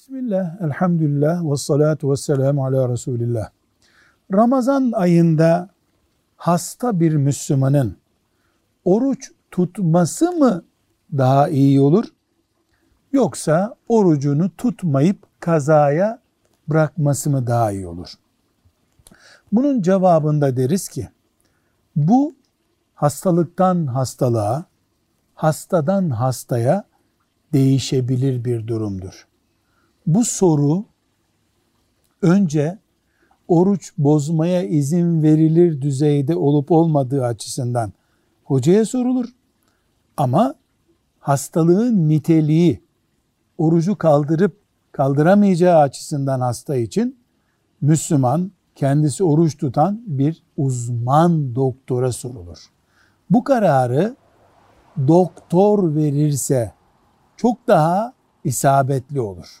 Bismillah, elhamdülillah ve salatu ve selamu ala Resulillah. Ramazan ayında hasta bir Müslümanın oruç tutması mı daha iyi olur? Yoksa orucunu tutmayıp kazaya bırakması mı daha iyi olur? Bunun cevabında deriz ki bu hastalıktan hastalığa, hastadan hastaya değişebilir bir durumdur. Bu soru önce oruç bozmaya izin verilir düzeyde olup olmadığı açısından hocaya sorulur. Ama hastalığın niteliği orucu kaldırıp kaldıramayacağı açısından hasta için Müslüman kendisi oruç tutan bir uzman doktora sorulur. Bu kararı doktor verirse çok daha isabetli olur.